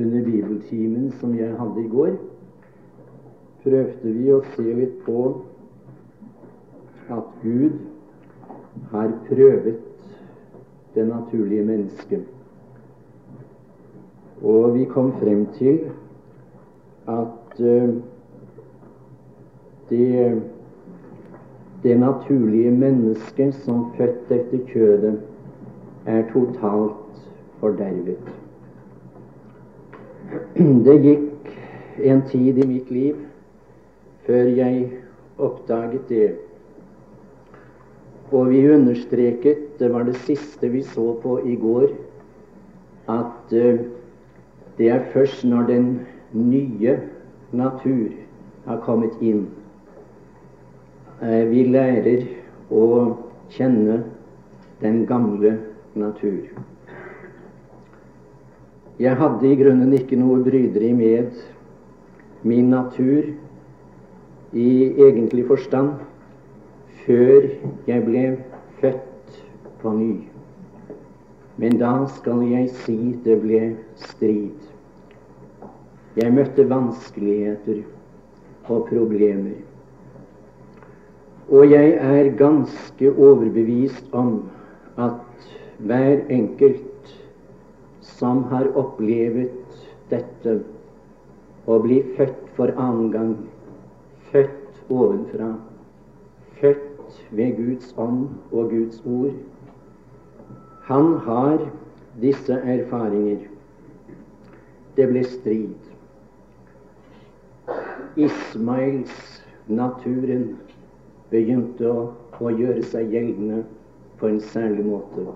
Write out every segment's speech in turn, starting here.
under bibeltimen som jeg hadde i går, prøvde vi å se litt på at Gud har prøvet det naturlige mennesket. Og vi kom frem til at uh, det, det naturlige mennesket som født etter kjødet, er totalt fordervet. Det gikk en tid i mitt liv før jeg oppdaget det. Og vi understreket, det var det siste vi så på i går, at uh, det er først når den nye natur har kommet inn, uh, vi lærer å kjenne den gamle natur. Jeg hadde i grunnen ikke noe bryderi med min natur i egentlig forstand før jeg ble født på ny. Men da skal jeg si det ble strid. Jeg møtte vanskeligheter og problemer. Og jeg er ganske overbevist om at hver enkelt som har opplevet dette å bli født for annen gang, født ovenfra, født ved Guds ånd og Guds ord. Han har disse erfaringer. Det ble strid. Ismails naturen begynte å, å gjøre seg gjeldende på en særlig måte.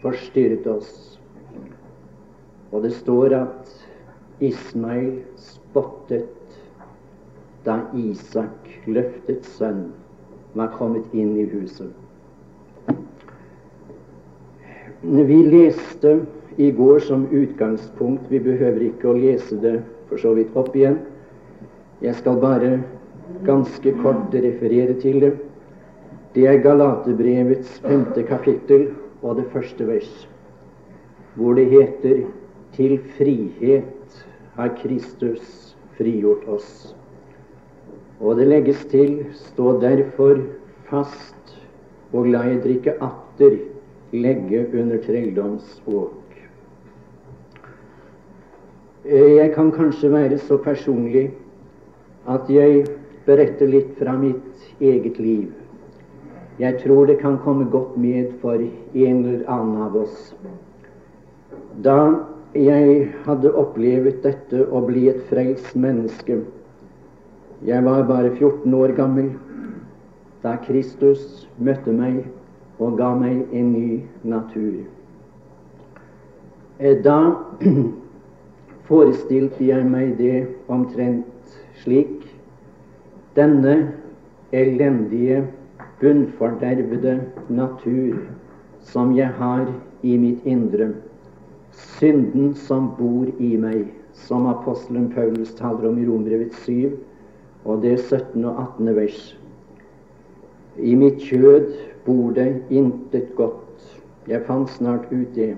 Forstyrret oss og det står at Ismail spottet da Isak, løftet sønn, var kommet inn i huset. Vi leste i går som utgangspunkt Vi behøver ikke å lese det for så vidt opp igjen. Jeg skal bare ganske kort referere til det. Det er Galaterbrevets femte kapittel og det første vers, hvor det heter til frihet har Kristus frigjort oss. Og det legges til stå derfor fast og la jeg ikke atter legge under trelldomsåk. Jeg kan kanskje være så personlig at jeg beretter litt fra mitt eget liv. Jeg tror det kan komme godt med for en eller annen av oss. Da jeg hadde opplevd dette å bli et frelst menneske. Jeg var bare 14 år gammel da Kristus møtte meg og ga meg en ny natur. Eh, da forestilte jeg meg det omtrent slik denne elendige, bunnfordervede natur som jeg har i mitt indre synden som bor i meg, som apostelen Paulus taler om i Rombrevet 7, og det er 17. og 18. vers. I mitt kjød bor det intet godt. Jeg fant snart ut det.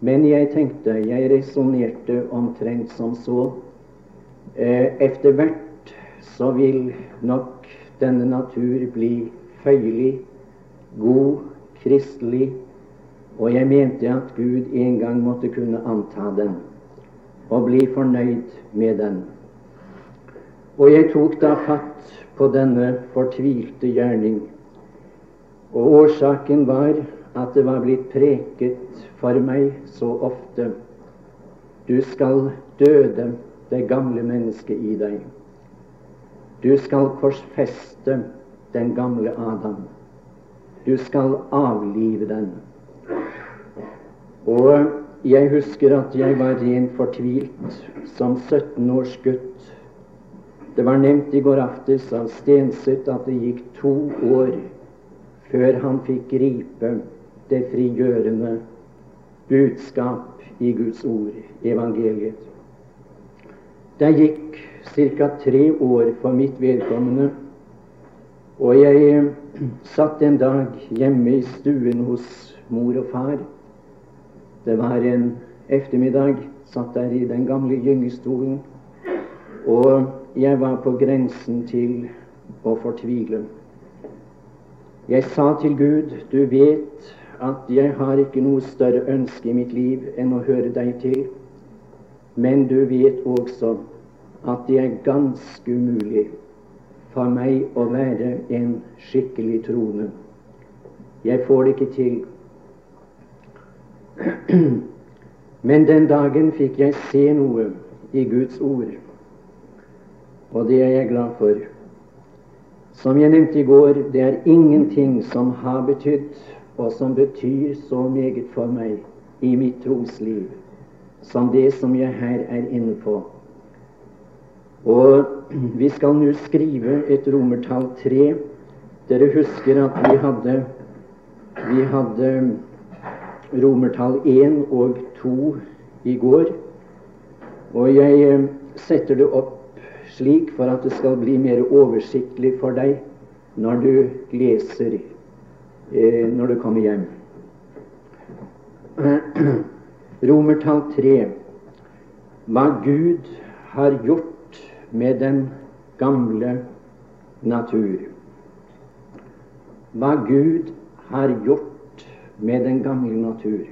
Men jeg tenkte, jeg resonnerte omtrent som så. Eh, Etter hvert så vil nok denne natur bli føyelig, god, kristelig, og jeg mente at Gud en gang måtte kunne anta den og bli fornøyd med den. Og jeg tok da fatt på denne fortvilte gjerning. Og årsaken var at det var blitt preket for meg så ofte du skal døde det gamle mennesket i deg. Du skal korsfeste den gamle Adam. Du skal avlive den. Og jeg husker at jeg var rent fortvilt som 17 års gutt. Det var nevnt i går aftes av Stenseth at det gikk to år før han fikk gripe det frigjørende budskap i Guds ord, evangeliet. Det gikk ca. tre år for mitt vedkommende, og jeg satt en dag hjemme i stuen hos mor og far det var en, ettermiddag satt der i den gamle gyngestolen, og jeg var på grensen til å fortvile. Jeg sa til Gud, du vet at jeg har ikke noe større ønske i mitt liv enn å høre deg til, men du vet også at det er ganske umulig for meg å være en skikkelig troende. Jeg får det ikke til. Men den dagen fikk jeg se noe i Guds ord, og det er jeg glad for. Som jeg nevnte i går, det er ingenting som har betydd, og som betyr så meget for meg i mitt trosliv, som det som jeg her er inne på. Og vi skal nå skrive et romertall tre. Dere husker at vi hadde, vi hadde romertall 1 og 2 i går. Og jeg eh, setter det opp slik for at det skal bli mer oversiktlig for deg når du leser eh, når du kommer hjem. Romertall 3. Hva Gud har gjort med den gamle natur. Hva Gud har gjort med den gamle natur.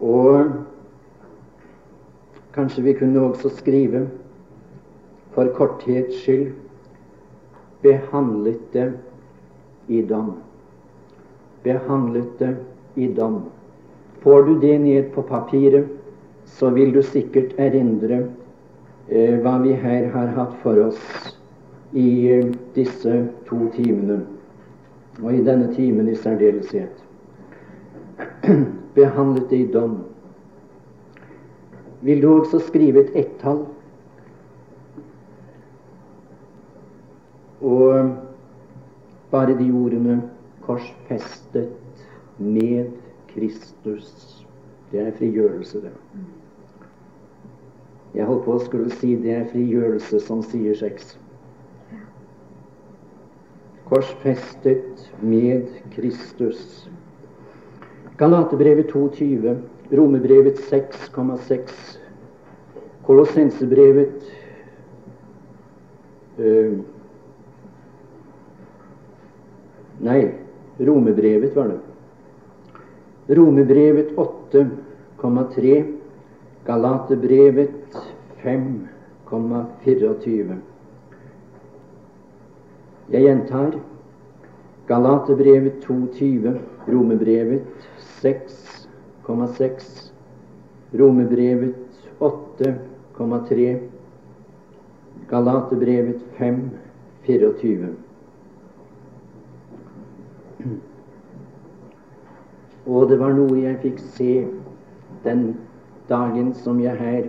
Og kanskje vi kunne også skrive for korthets skyld behandlet det i dom. Behandlet det i dom. Får du det ned på papiret, så vil du sikkert erindre eh, hva vi her har hatt for oss i eh, disse to timene, og i denne timen i særdeleshet. behandlet det i dom. Vil du også skrive et ett-tall? Og bare de ordene 'korsfestet med Kristus'. Det er frigjørelse, det. Jeg holdt på å skulle si det er frigjørelse som sier sex. Korsfestet med Kristus. Galatebrevet 2,20, Romebrevet 6,6, Kolossensebrevet øh, Nei, Romebrevet var det. Romebrevet 8,3, Galatebrevet 5,24. Jeg gjentar Galatebrevet 2,20, Romebrevet 6,6, Romebrevet 8,3, Galatebrevet 5,24. Og det var noe jeg fikk se den dagen som jeg her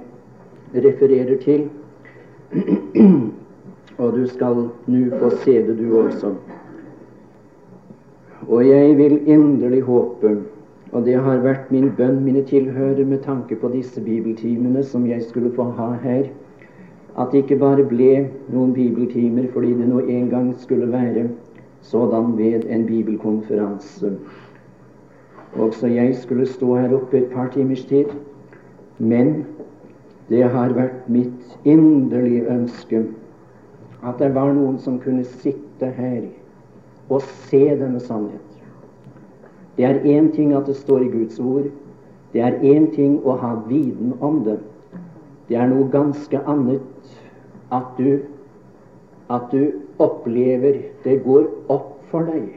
refererer til. Og du skal nå få se det, du også. Og jeg vil inderlig håpe og det har vært min bønn, mine tilhører, med tanke på disse bibeltimene som jeg skulle få ha her, at det ikke bare ble noen bibeltimer fordi det nå en gang skulle være sådan ved en bibelkonferanse. Også jeg skulle stå her oppe et par timers tid. Men det har vært mitt inderlige ønske at det var noen som kunne sitte her og se denne sannhet. Det er én ting at det står i Guds ord. Det er én ting å ha viten om det. Det er noe ganske annet at du, at du opplever det går opp for deg.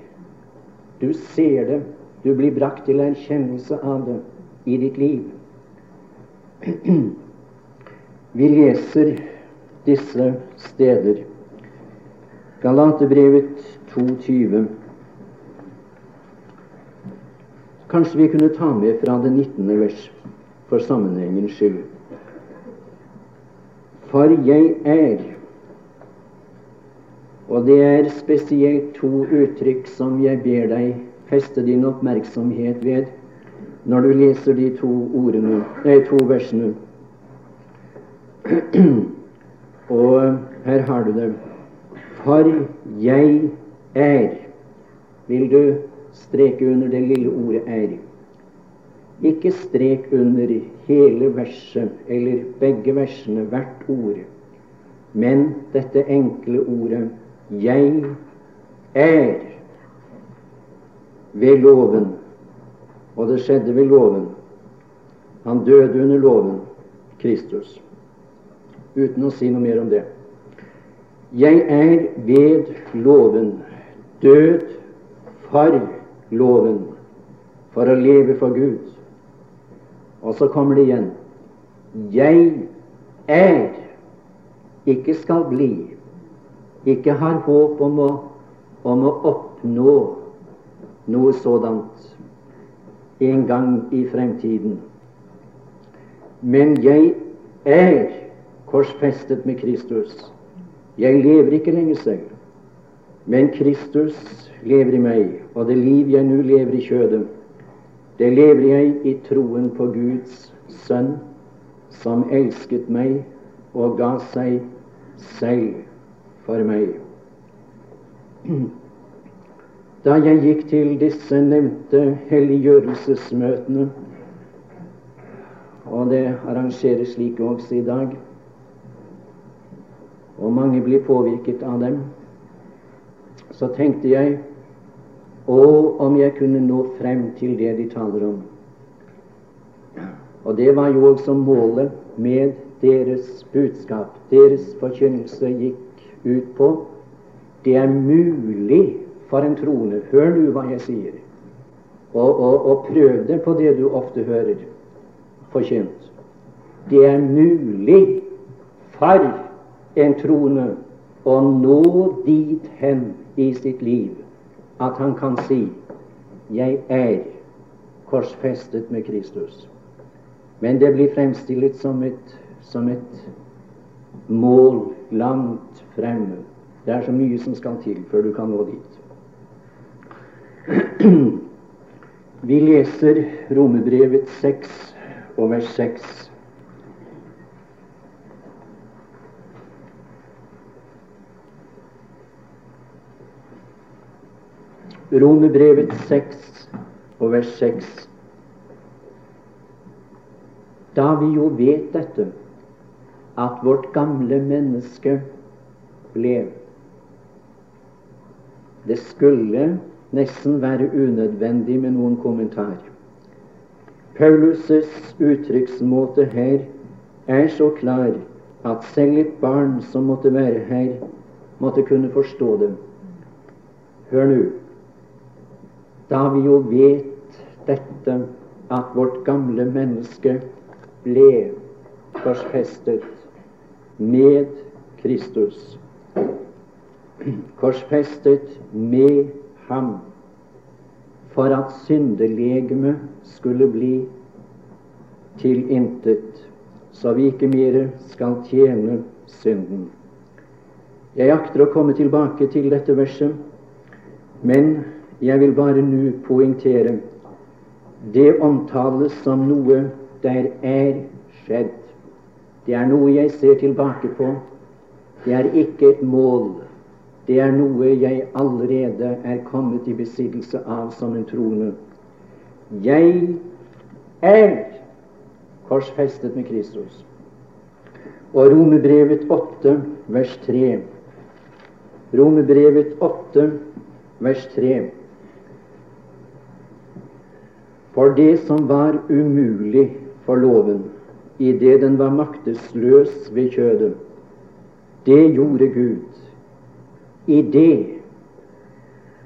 Du ser det. Du blir brakt til erkjennelse av det i ditt liv. Vi leser disse steder. Galatebrevet 2,20. Kanskje vi kunne ta med fra det 19. vers for sammenhengens skyld. For jeg er Og det er spesielt to uttrykk som jeg ber deg feste din oppmerksomhet ved når du leser de to, ordene, nei, to versene. Og her har du det. For jeg er. Vil du streke under det lille ordet 'er'. ikke strek under hele verset eller begge versene, hvert ord, men dette enkle ordet 'Jeg er' ved loven. Og det skjedde ved loven. Han døde under loven, Kristus, uten å si noe mer om det. Jeg er ved loven, død for loven, for å leve for Gud. Og så kommer det igjen. Jeg er, ikke skal bli, ikke har håp om å, om å oppnå noe sådant en gang i fremtiden. Men jeg er korsfestet med Kristus. Jeg lever ikke lenger selv, men Kristus lever i meg, og det liv jeg nå lever i kjødet, det lever jeg i troen på Guds Sønn, som elsket meg og ga seg selv for meg. Da jeg gikk til disse nevnte helliggjørelsesmøtene, og det arrangeres slik også i dag, og mange blir påvirket av dem, så tenkte jeg å, om jeg kunne nå frem til det de taler om. Og det var jo også målet med deres budskap. Deres forkynnelse gikk ut på det er mulig for en troende Hør nå hva jeg sier, og, og, og prøv det på det du ofte hører forkynt. Det er mulig for en troende og nå dit hen i sitt liv at han kan si 'Jeg er korsfestet med Kristus'. Men det blir fremstilt som et, som et mål langt fremme. Det er så mye som skal til før du kan nå dit. Vi leser Romebrevet 6 og vers 6. Romebrevet 6 og vers 6. Da vi jo vet dette, at vårt gamle menneske ble Det skulle nesten være unødvendig med noen kommentar. Paulus' uttrykksmåte her er så klar at selv et barn som måtte være her, måtte kunne forstå det. Hør nå. Da vi jo vet dette, at vårt gamle menneske ble korsfestet med Kristus. Korsfestet med ham for at syndelegemet skulle bli til intet, så vi ikke mere skal tjene synden. Jeg akter å komme tilbake til dette verset, men jeg vil bare nå poengtere det omtales som noe der er skjedd. Det er noe jeg ser tilbake på. Det er ikke et mål det er noe jeg allerede er kommet i besittelse av som en troende. Jeg er korsfestet med Kristus. Og Romebrevet 8, vers 3. Romebrevet 8, vers 3. For det som var umulig for loven, idet den var maktesløs ved kjødet, det gjorde Gud. Idet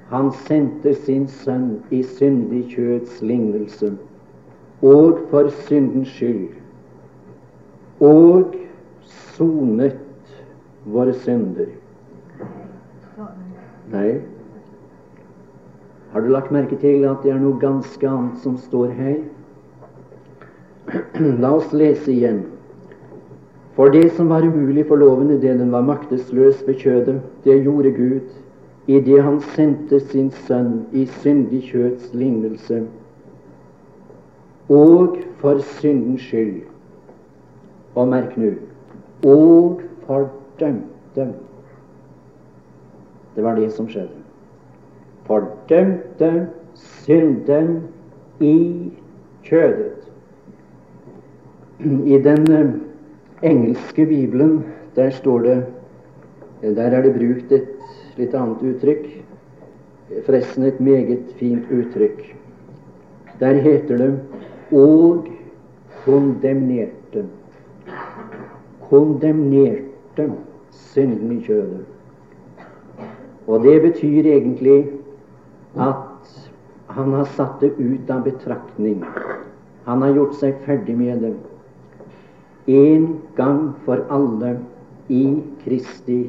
han sendte sin sønn i syndig kjøds lignelse, og for syndens skyld, og sonet våre synder. Nei, har du lagt merke til at det er noe ganske annet som står her? La oss lese igjen. For det som var umulig for loven idet den var maktesløs ved kjødet, det gjorde Gud idet Han sendte sin sønn i syndig kjøds lignelse, og for syndens skyld. Og merk nå og fordømte. Det var det som skjedde. Fordømte synden i kjødet. I den eh, engelske bibelen der står det Der er det brukt et litt annet uttrykk. Forresten et meget fint uttrykk. Der heter det 'og kondemnerte'. Kondemnerte synden i kjødet. Og det betyr egentlig at han har satt det ut av betraktning. Han har gjort seg ferdig med det. En gang for alle i Kristi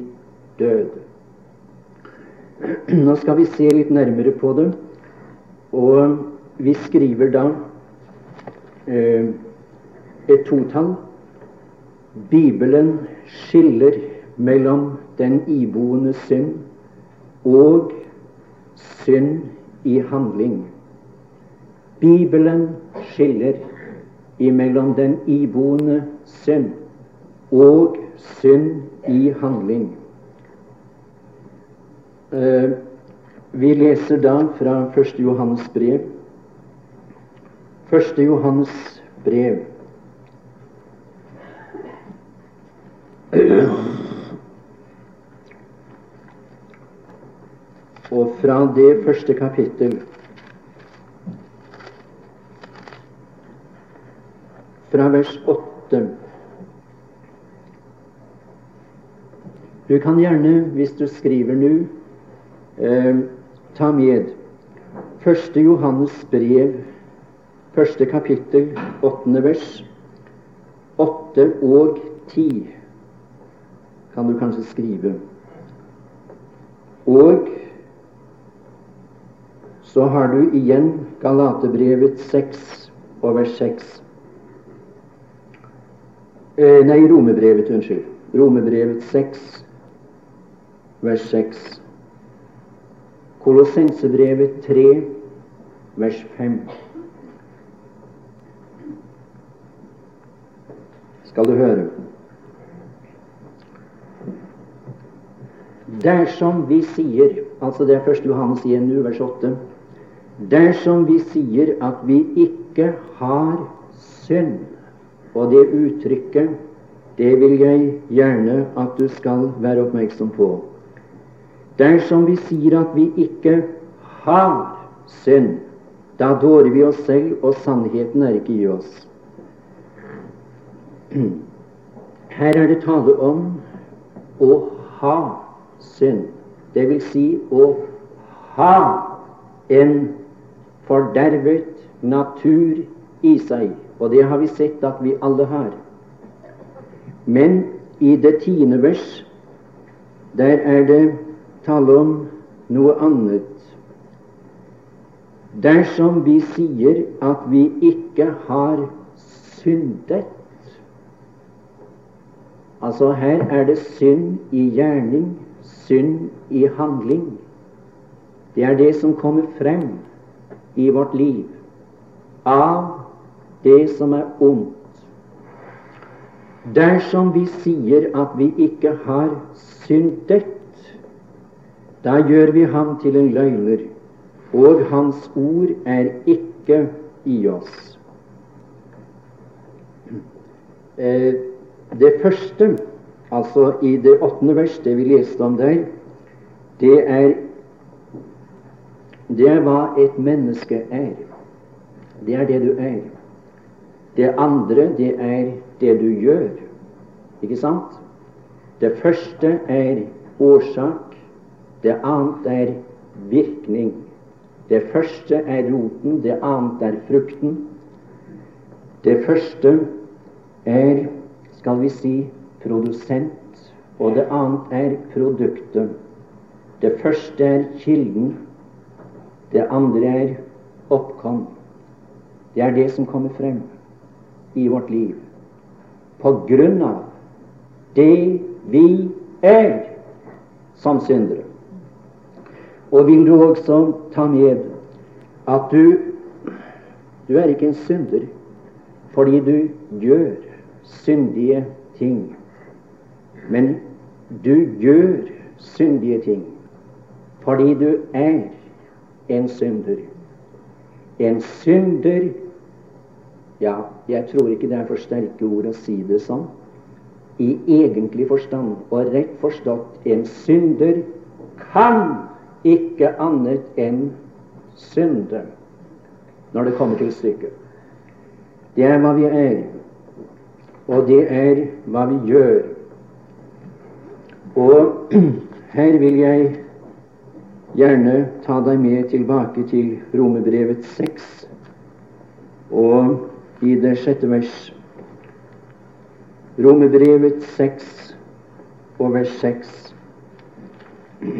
død. Nå skal vi se litt nærmere på det, og vi skriver da eh, et totall. Bibelen skiller mellom den iboende synd og synd i handling. Bibelen skiller imellom den iboende synd og synd i handling. Eh, vi leser da fra 1. Johannes brev. 1. Johannes brev. Og fra det første kapittel fra vers 8 Du kan gjerne, hvis du skriver nå, eh, ta med første Johannes brev, første kapittel, åttende vers. Åtte og ti kan du kanskje skrive. Og så har du igjen Galatebrevet 6 og vers 6. Eh, nei, Romebrevet, unnskyld. Romebrevet 6, vers 6. Kolossensebrevet 3, vers 5. Skal du høre. Dersom vi sier altså Det er 1. Johannes 1, vers 8. Dersom vi sier at vi ikke har synd, og det uttrykket, det vil jeg gjerne at du skal være oppmerksom på. Dersom vi sier at vi ikke har synd, da dårer vi oss selv, og sannheten er ikke i oss. Her er det tale om å ha synd, vil si å ha en fordervet natur i seg, og det har vi sett at vi alle har. Men i det tiende vers, der er det tale om noe annet. Dersom vi sier at vi ikke har syndet Altså her er det synd i gjerning, synd i handling. Det er det som kommer frem i vårt liv av det som er ondt. Dersom vi sier at vi ikke har syndet, da gjør vi ham til en løgner, og hans ord er ikke i oss. Eh, det første, altså i det åttende vers, det vi leste om der, det er det er hva et menneske er. Det er det du er. Det andre, det er det du gjør. Ikke sant? Det første er årsak, det annet er virkning. Det første er roten, det annet er frukten. Det første er, skal vi si, produsent, og det annet er produktet. Det første er kilden, det andre er oppkom. Det er det som kommer frem i vårt liv på grunn av det vi er som syndere. Og vil du også ta med at du du er ikke en synder fordi du gjør syndige ting. Men du gjør syndige ting fordi du er en synder. En synder Ja, jeg tror ikke det er for sterke ord å si det sånn. I egentlig forstand og rett forstått, en synder kan ikke annet enn synde når det kommer til stykket. Det er hva vi er, og det er hva vi gjør. Og her vil jeg gjerne ta deg med tilbake til Romerbrevet 6 og i det sjette vers. Romerbrevet 6 og vers 6.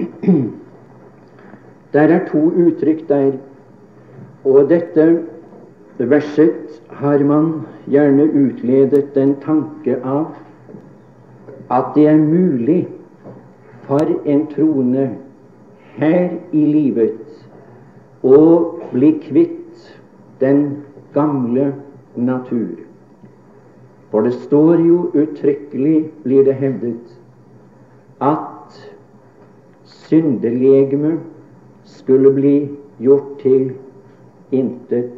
Der er to uttrykk der, og dette verset har man gjerne utledet den tanke av at det er mulig for en troende her i livet å bli kvitt den gamle natur. For det står jo uttrykkelig, blir det hevdet, at syndelegeme skulle bli gjort til intet.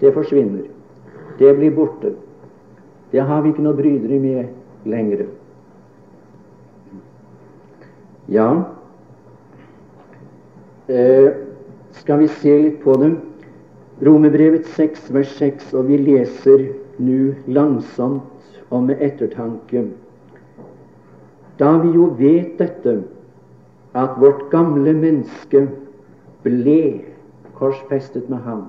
Det forsvinner. Det blir borte. Det har vi ikke noe bryderi med lenger. Ja, eh, skal vi se litt på det. Romerbrevet 6, vers 6, og vi leser nå langsomt og med ettertanke. Da vi jo vet dette, at vårt gamle menneske ble korsfestet med ham.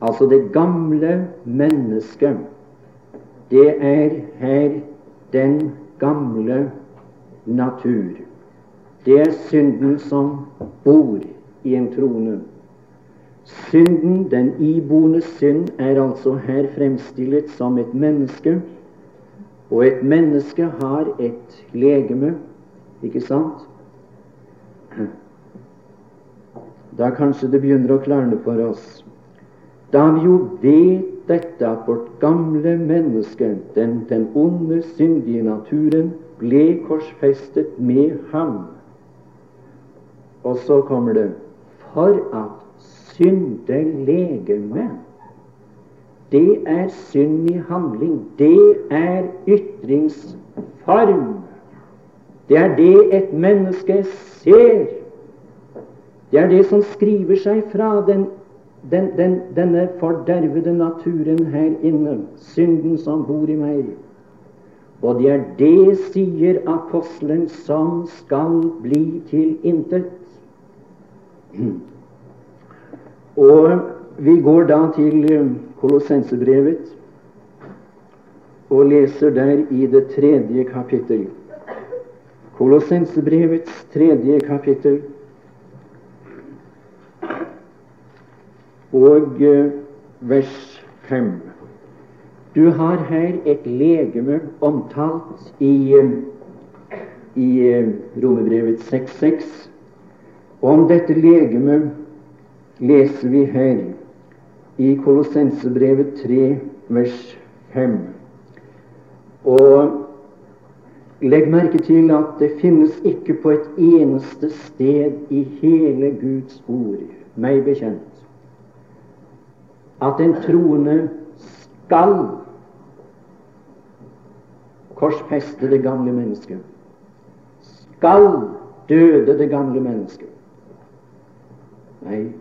Altså det gamle mennesket, det er her den gamle natur. Det er synden som bor i en trone. Synden, den iboende synd, er altså her fremstillet som et menneske. Og et menneske har et legeme, ikke sant? Da kanskje det begynner å klarne for oss. Da vi jo vet dette, at vårt gamle menneske, den, den onde, syndige naturen, ble korsfestet med ham. Og så kommer det for at syndelegeme. Det er synd i handling. Det er ytringsform. Det er det et menneske ser. Det er det som skriver seg fra den, den, den, denne fordervede naturen her inne, synden som bor i meg. Og det er det, sier apostelen, som skal bli til intet. Og vi går da til eh, Kolossensebrevet og leser der i det tredje kapittel. Kolossensebrevets tredje kapittel og eh, vers 5. Du har her et legeme omtalt i, eh, i Romerbrevet 6.6. Om dette legeme leser vi her i Kolossensebrevet 3, vers 5. Og legg merke til at det finnes ikke på et eneste sted i hele Guds ord, meg bekjent, at en troende skal korsfeste det gamle mennesket. Skal døde det gamle mennesket. Nei,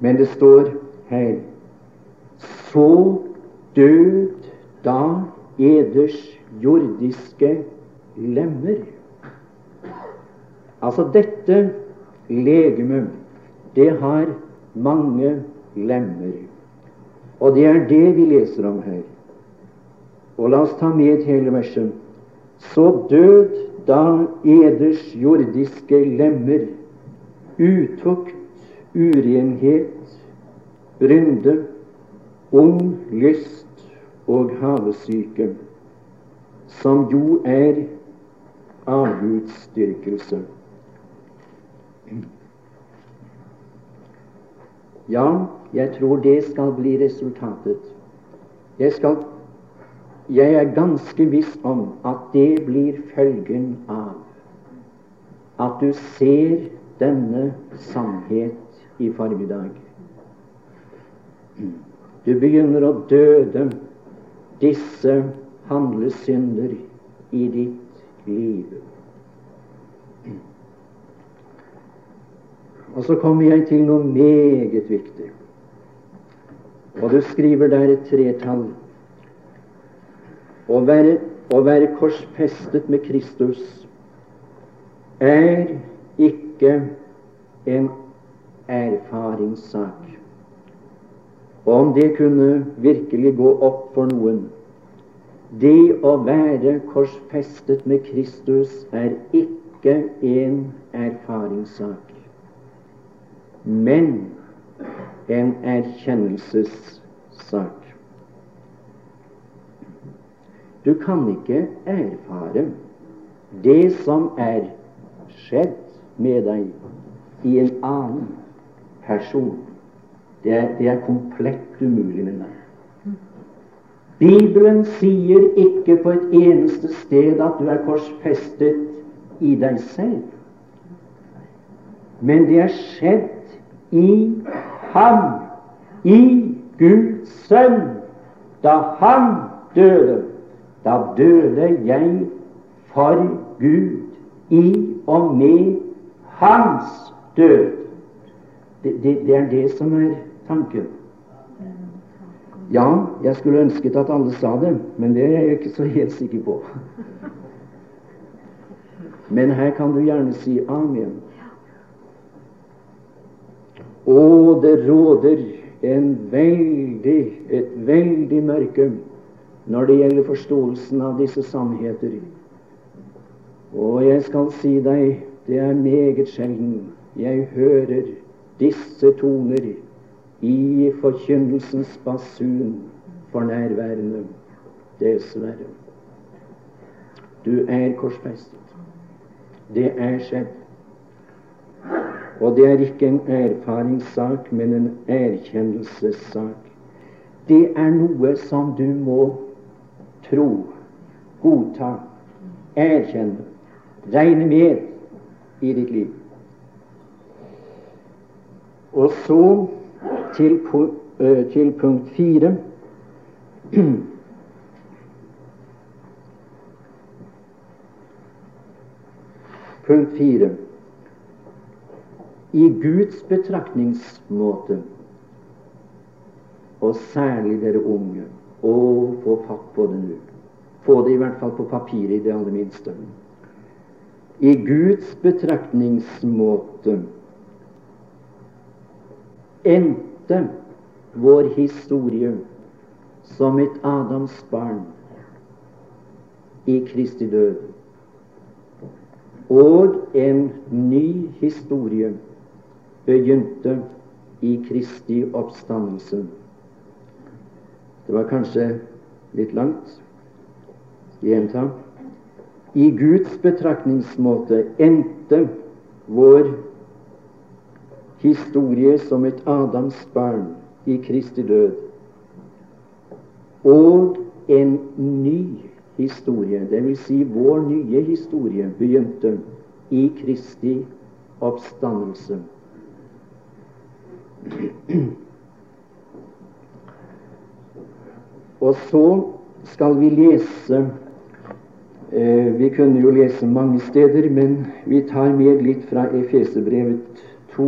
men det står her Så død da eders jordiske lemmer. Altså dette legemet, det har mange lemmer. Og det er det vi leser om her. Og la oss ta med hele verset. Så død da eders jordiske lemmer, utukt urenhet, brynde, ond lyst og havesyke, som jo er avgudsdyrkelse. Ja, jeg tror det skal bli resultatet. Jeg, skal, jeg er ganske viss om at det blir følgen av at du ser denne sannhet i formiddag. Du begynner å døde disse handlesynder i ditt liv. Og så kommer jeg til noe meget viktig. Og du skriver der et tretall. Å være, å være korsfestet med Kristus er ikke en erfaringssak. Og om det kunne virkelig gå opp for noen Det å være korsfestet med Kristus er ikke en erfaringssak men en erkjennelsessak. Du kan ikke erfare det som er skjedd med deg i en annen person. Det er, det er komplett umulig med deg. Bibelen sier ikke på et eneste sted at du er korsfestet i deg selv. Men det er skjedd i ham, i Guds sønn. Da han døde, da døde jeg for Gud i og med hans død. Det, det, det er det som er tanken. Ja, jeg skulle ønsket at alle sa det, men det er jeg ikke så helt sikker på. Men her kan du gjerne si amen. Og det råder en veldig, et veldig mørke når det gjelder forståelsen av disse sannheter. Og jeg skal si deg, det er meget sjelden jeg hører disse toner i forkynnelsens basun for nærværende. Dessverre. Du er korsfestet. Det er skjedd. Og det er ikke en erfaringssak, men en erkjennelsessak. Det er noe som du må tro, godta, erkjenne, regne med i ditt liv. Og så til, til punkt fire. punkt fire i Guds betraktningsmåte, og særlig dere unge, å få fatt på det nå. Få det i hvert fall på papiret, i det aller minste. I Guds betraktningsmåte endte vår historie som et Adams barn i Kristi død, og en ny historie begynte i Kristi oppstandelse. Det var kanskje litt langt. Gjenta. I Guds betraktningsmåte endte vår historie som et Adams barn i Kristi død. Og en ny historie, dvs. Si vår nye historie, begynte i Kristi oppstandelse. Og så skal vi lese Vi kunne jo lese mange steder, men vi tar med litt fra Efesebrevet 2.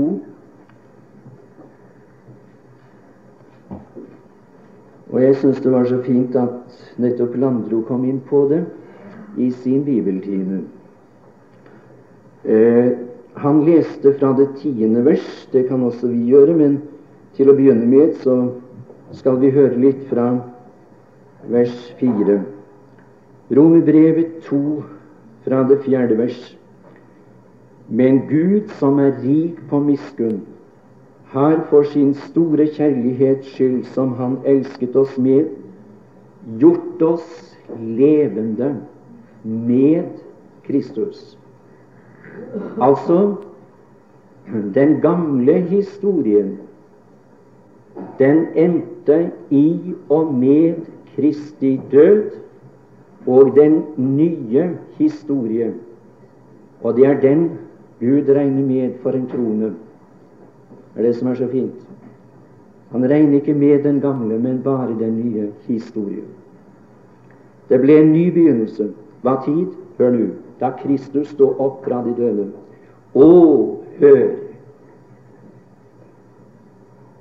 Og jeg syns det var så fint at nettopp Landro kom inn på det i sin bibeltime. Eh, han leste fra det tiende vers. Det kan også vi gjøre, men til å begynne med så skal vi høre litt fra vers fire. Romerbrevet 2 fra det fjerde vers. Men Gud, som er rik på miskunn, har for sin store kjærlighets skyld, som Han elsket oss med, gjort oss levende med Kristus Altså, den gamle historien, den endte i og med Kristi død, og den nye historie, og det er den Gud regner med for en trone. Det er det som er så fint. Han regner ikke med den gamle, men bare den nye historien. Det ble en ny begynnelse. Hva tid? Hør nå. Da Kristus sto opp fra de døde. Å, hør!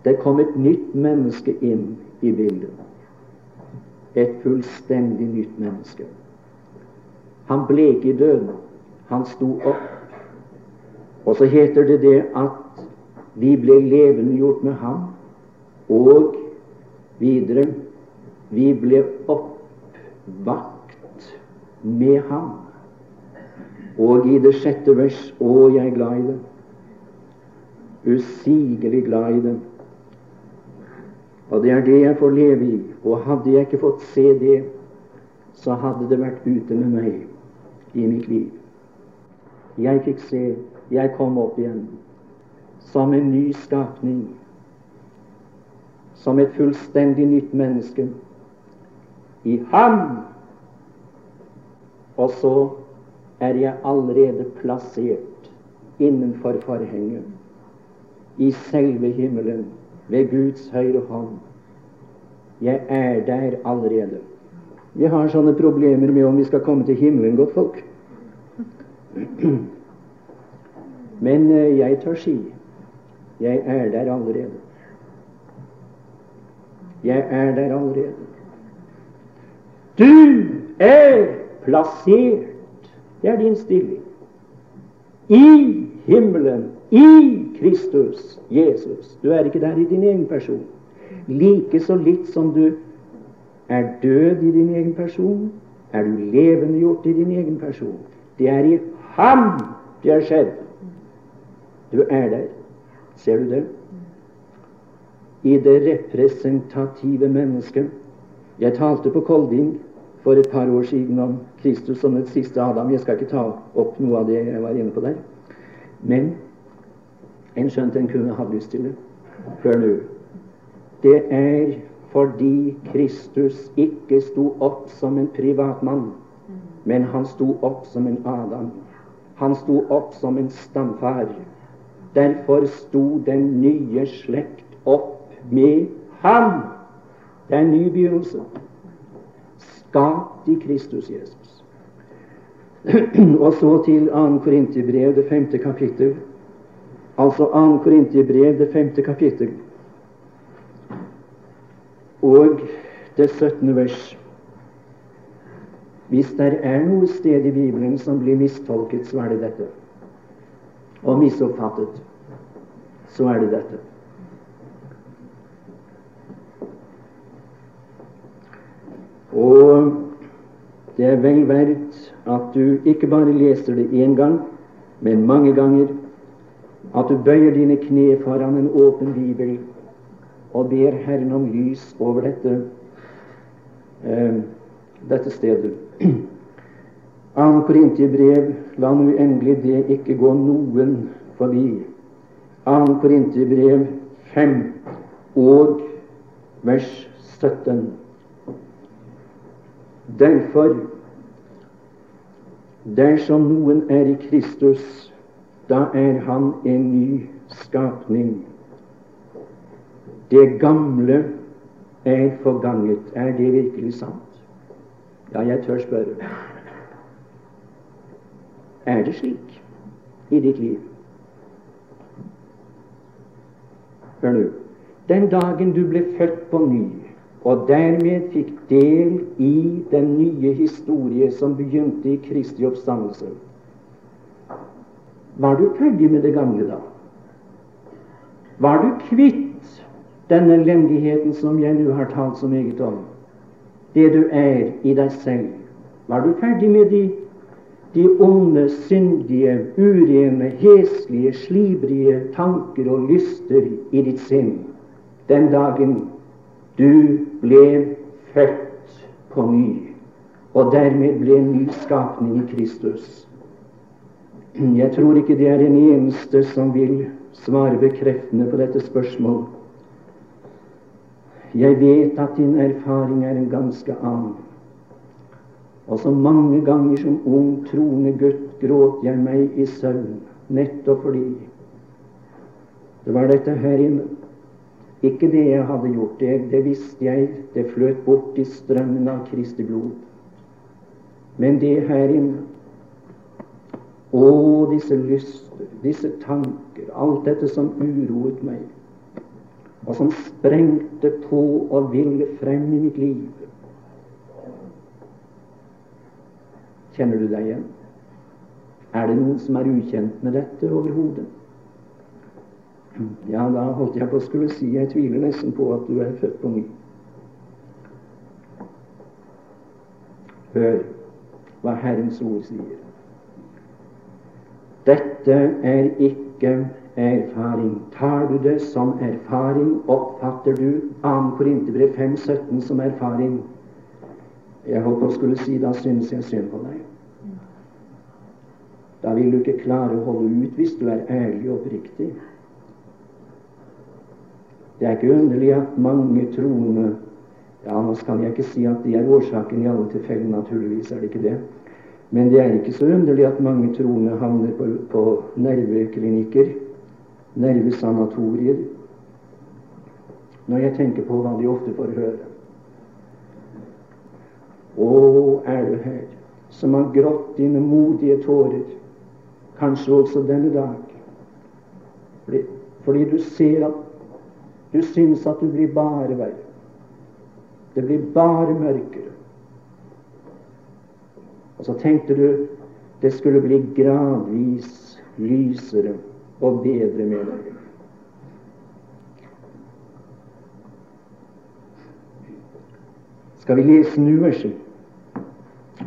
Det kom et nytt menneske inn i bildet. Et fullstendig nytt menneske. Han ble ikke i døden. Han sto opp. Og så heter det det at vi ble levendegjort med ham, og videre vi ble oppvakt med ham. Og i det sjette vers Å, jeg er glad i det. Usigelig glad i det. Og det er det jeg får leve i. Og hadde jeg ikke fått se det, så hadde det vært ute med meg i mitt liv. Jeg fikk se, jeg kom opp igjen som en ny skapning, som et fullstendig nytt menneske. I ham! Og så er jeg allerede plassert innenfor forhenget, i selve himmelen ved Guds høyre hånd. Jeg er der allerede. Vi har sånne problemer med om vi skal komme til himmelen, godt folk. Men eh, jeg tør si jeg er der allerede. Jeg er der allerede. Du er plassert Det er din stilling. I himmelen i Kristus Jesus. Du er ikke der i din egen person. Like så litt som du er død i din egen person, er du levendegjort i din egen person. Det er i ham det har skjedd. Du er der. Ser du det? I det representative mennesket. Jeg talte på Kolding for et par år siden om Kristus som den siste Adam. Jeg skal ikke ta opp noe av det jeg var inne på der. Men en skjønt en kunne hatt lyst til det før nå. Det er fordi Kristus ikke sto opp som en privatmann, men han sto opp som en Adam. Han sto opp som en stamfar. Derfor sto den nye slekt opp med ham. Det er en ny begynnelse. Skapt i Kristus Jesus. Og så til 2. Korinterbrev, det femte kapittel altså 2. Korintiebrev, det femte kapittel, og det 17. vers. Hvis det er noe sted i Bibelen som blir mistolket, så er det dette. Og misoppfattet, så er det dette. Og det er vel verdt at du ikke bare leser det én gang, men mange ganger at du bøyer dine kne foran en åpen bibel og ber Herren om lys over dette, eh, dette stedet. 2. Korintiebrev, la nå endelig det ikke gå noen forbi. 2. Korintiebrev 5 og vers 17. Derfor, dersom noen er i Kristus, da er han en ny skapning. Det gamle er forganget. Er det virkelig sant? Ja, jeg tør spørre. Er det slik i ditt liv? Hør nå. Den dagen du ble født på ny, og dermed fikk del i den nye historie som begynte i Kristi oppstandelse, var du ferdig med det gamle da? Var du kvitt den elendigheten som jeg nå har talt så meget om? Det du er i deg selv. Var du ferdig med de, de onde, syndige, urene, heslige, slibrige tanker og lyster i ditt sinn den dagen du ble født på ny, og dermed ble en ny skapning i Kristus? Jeg tror ikke det er den eneste som vil svare bekreftende på dette spørsmål. Jeg vet at din erfaring er en ganske annen. Og så mange ganger som ung, troende gutt gråt jeg meg i søvn, nettopp fordi det var dette her inne. Ikke det jeg hadde gjort, det, det visste jeg, det fløt bort i strømmen av Kristi blod. Men det her inne Å, disse lyster, disse tanker, alt dette som uroet meg, og som sprengte på og ville frem i mitt liv. Kjenner du deg igjen? Er det noen som er ukjent med dette overhodet? Ja, da holdt jeg på å skulle si jeg tviler nesten på at du er født på ny. Hør hva Herrens ord sier. Dette er ikke erfaring. Tar du det som erfaring, oppfatter du 2. Korinterbrev 5,17 som erfaring. Jeg holdt på å skulle si da synes jeg synd på deg. Da vil du ikke klare å holde ut hvis du er ærlig og oppriktig. Det er ikke underlig at mange troende Ja, nå skal jeg ikke si at de er årsaken i alle tilfeller, naturligvis er det ikke det. Men det er ikke så underlig at mange troende havner på, på nerveklinikker, nervesanatorier, når jeg tenker på hva de ofte får høre. Å, er du her, som har grått dine modige tårer, kanskje også denne dag, fordi, fordi du ser at du syns at du blir bare verre. Det blir bare mørkere. Og så tenkte du det skulle bli gradvis lysere og bedre med deg. Skal vi lese nu verset?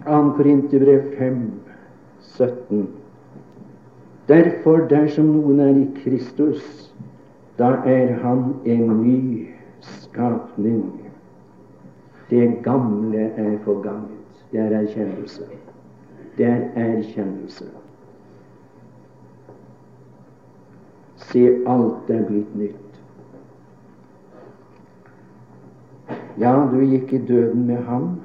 2. Korinterbrev 5, 17. Derfor, dersom noen er i Kristus, da er han en ny skapning. Det gamle er forganget. Det er erkjennelse. Det er erkjennelse. Se, alt er blitt nytt. Ja, du gikk i døden med ham,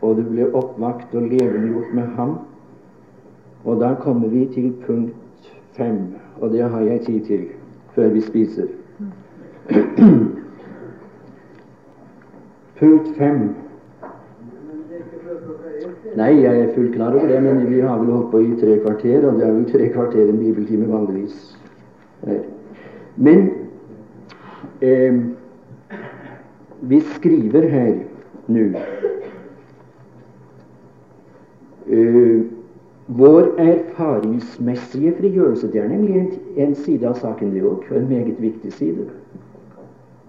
og du ble oppvakt og levendegjort med ham. Og da kommer vi til punkt fem, og det har jeg tid til før vi spiser. Punkt fem. Nei, jeg er fullt klar over det, men vi har vel holdt på i tre kvarter, og det er vel tre kvarter en bibeltime vanligvis. Men eh, vi skriver her nå eh, vår erfaringsmessige frigjørelse det er nemlig en, en side av saken, det òg, en meget viktig side.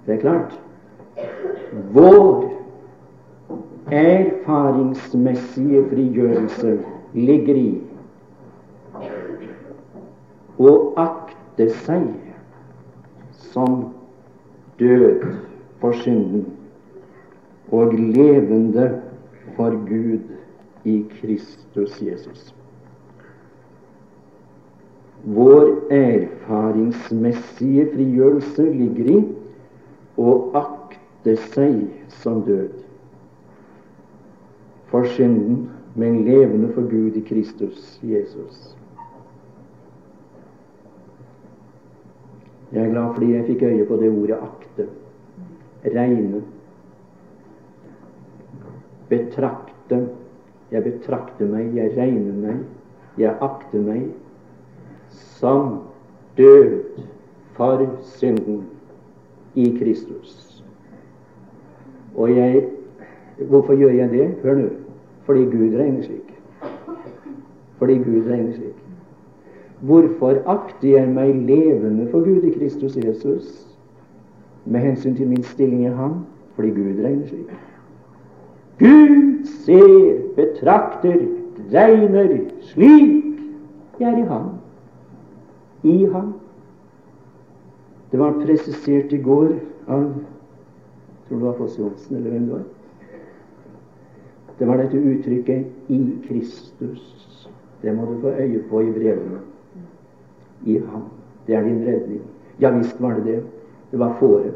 Det er klart. Vår erfaringsmessige frigjørelse ligger i å akte seg som død for synden og levende for Gud i Kristus Jesus. Vår erfaringsmessige frigjørelse ligger i å akte seg som død for synden, men levende for Gud i Kristus Jesus. Jeg er glad fordi jeg fikk øye på det ordet 'akte'. Regne. Betrakte. Jeg betrakter meg, jeg regner meg, jeg akter meg som død for synden i Kristus. Og jeg Hvorfor gjør jeg det? Hør nå. Fordi Gud regner slik. Fordi Gud regner slik. Hvorfor akter jeg meg levende for Gud i Kristus Jesus med hensyn til min stilling i Ham? Fordi Gud regner slik. Gud ser, betrakter, regner slik jeg er i Ham i ham. Det var presisert i går av tror det var Foss Johnsen, eller hvem det var. Det var dette uttrykket 'i Kristus'. Det må du få øye på i brevene. I ham. Det er din redning. Ja visst var det det. Det var fåret.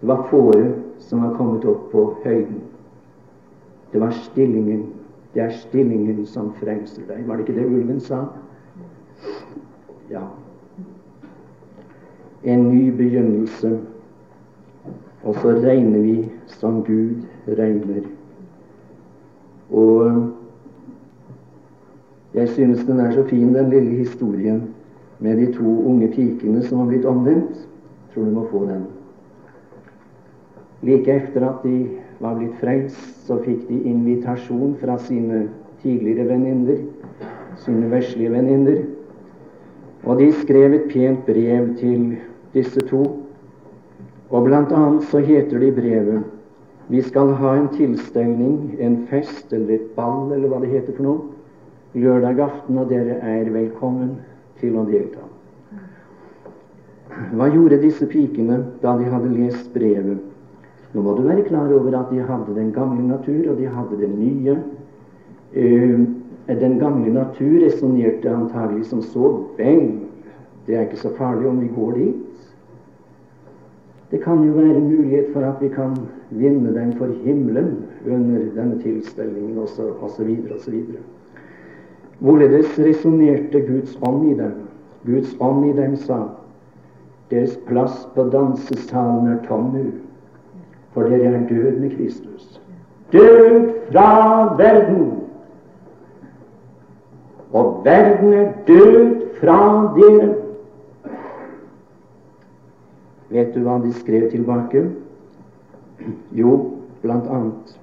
Det var fåret som var kommet opp på høyden. Det var stillingen. Det er stillingen som frelser deg. Var det ikke det ulven sa? Ja. En ny begynnelse Og så regner vi som Gud regner. Og jeg synes den er så fin, den lille historien med de to unge pikene som har blitt omvendt. Tror du må få den. Like etter at de var blitt frelst, så fikk de invitasjon fra sine tidligere venninner, sine veslige venninner. Og de skrev et pent brev til disse to. Og blant annet så heter det i brevet vi skal ha en tilstelning, en fest eller et ball, eller hva det heter for noe, lørdag aften, og dere er velkommen til å delta. Hva gjorde disse pikene da de hadde lest brevet? Nå må du være klar over at de hadde den gamle natur, og de hadde den nye. Uh, den gamle natur resonnerte antagelig som så vel, det er ikke så farlig om vi går dit. Det kan jo være mulighet for at vi kan vinne dem for himmelen under denne tilstelningen, osv., osv. Hvorledes resonnerte Guds ånd i dem? Guds ånd i dem sa deres plass på dansesalen er tom nå, for dere er død med Kristus. Død fra verden! Og verden er død fra dere. Vet du hva de skrev tilbake? Jo, blant annet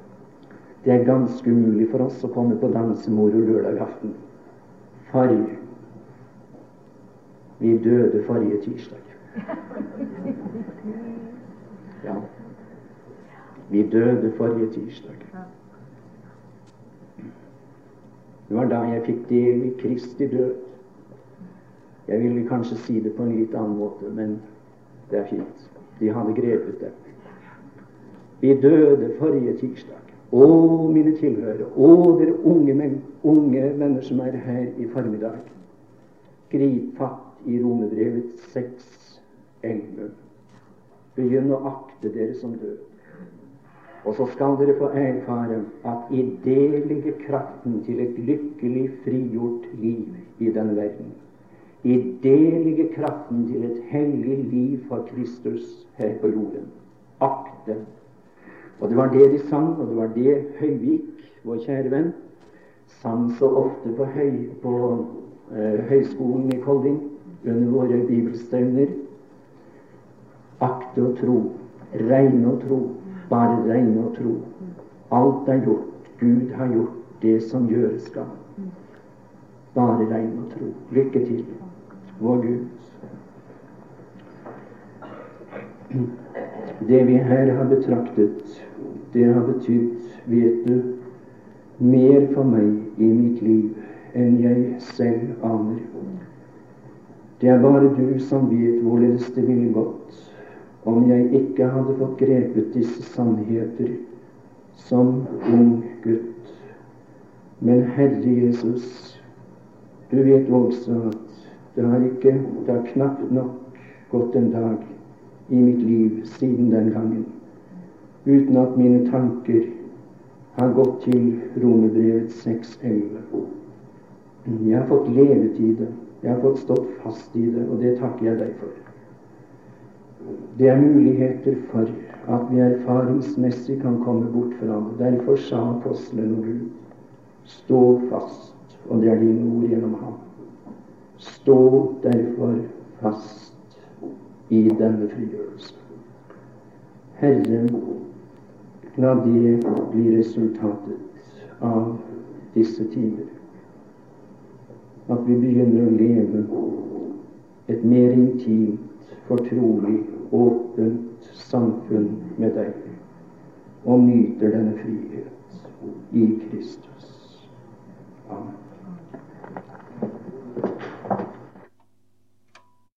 Det er ganske umulig for oss å komme på dansemoro lørdag aften. Farg. Vi døde forrige tirsdag. Ja. Vi døde forrige tirsdag. Det var da jeg fikk del i Kristi død. Jeg ville kanskje si det på en litt annen måte, men det er fint. De hadde grepet det. Vi døde forrige tirsdag. Å, mine tilhørere, å, dere unge, men, unge venner som er her i formiddag. Grip fatt i Romerbrevet 6.11. Begynn å akte dere som døde. Og så skal dere få erfare at i det ligger kraften til et lykkelig frigjort liv i denne verden. I det kraften til et hellig liv for Kristus her på jorden. Akte. Og det var det de sang, og det var det Høyvik, vår kjære venn, sang så ofte på, høy, på eh, Høgskolen i Kolding under våre bibelstevner. Akte og tro, regne og tro, bare regne og tro. Alt er gjort. Gud har gjort det som gjøres skal. Bare regne og tro. Lykke til vår Gud. Det vi her har betraktet, det har betydd, vet du, mer for meg i mitt liv enn jeg selv aner. Det er bare du som vet hvorledes det ville gått om jeg ikke hadde fått grepet disse sannheter som ung gutt. Men Herre Jesus, du vet også at det har ikke Det har knapt nok gått en dag i mitt liv siden den gangen uten at mine tanker har gått til Romerbrevet 6.11. Jeg har fått levet i det. Jeg har fått stått fast i det, og det takker jeg deg for. Det er muligheter for at vi erfaringsmessig kan komme bort fra det. Derfor sa apostelen Gud, stå fast, og det er dine ord gjennom ham. Stå derfor fast i denne frigjørelse. Herre, la det bli resultatet av disse timer. At vi begynner å leve et mer intimt, fortrolig, åpent samfunn med deg og nyter denne frihet i Kristus.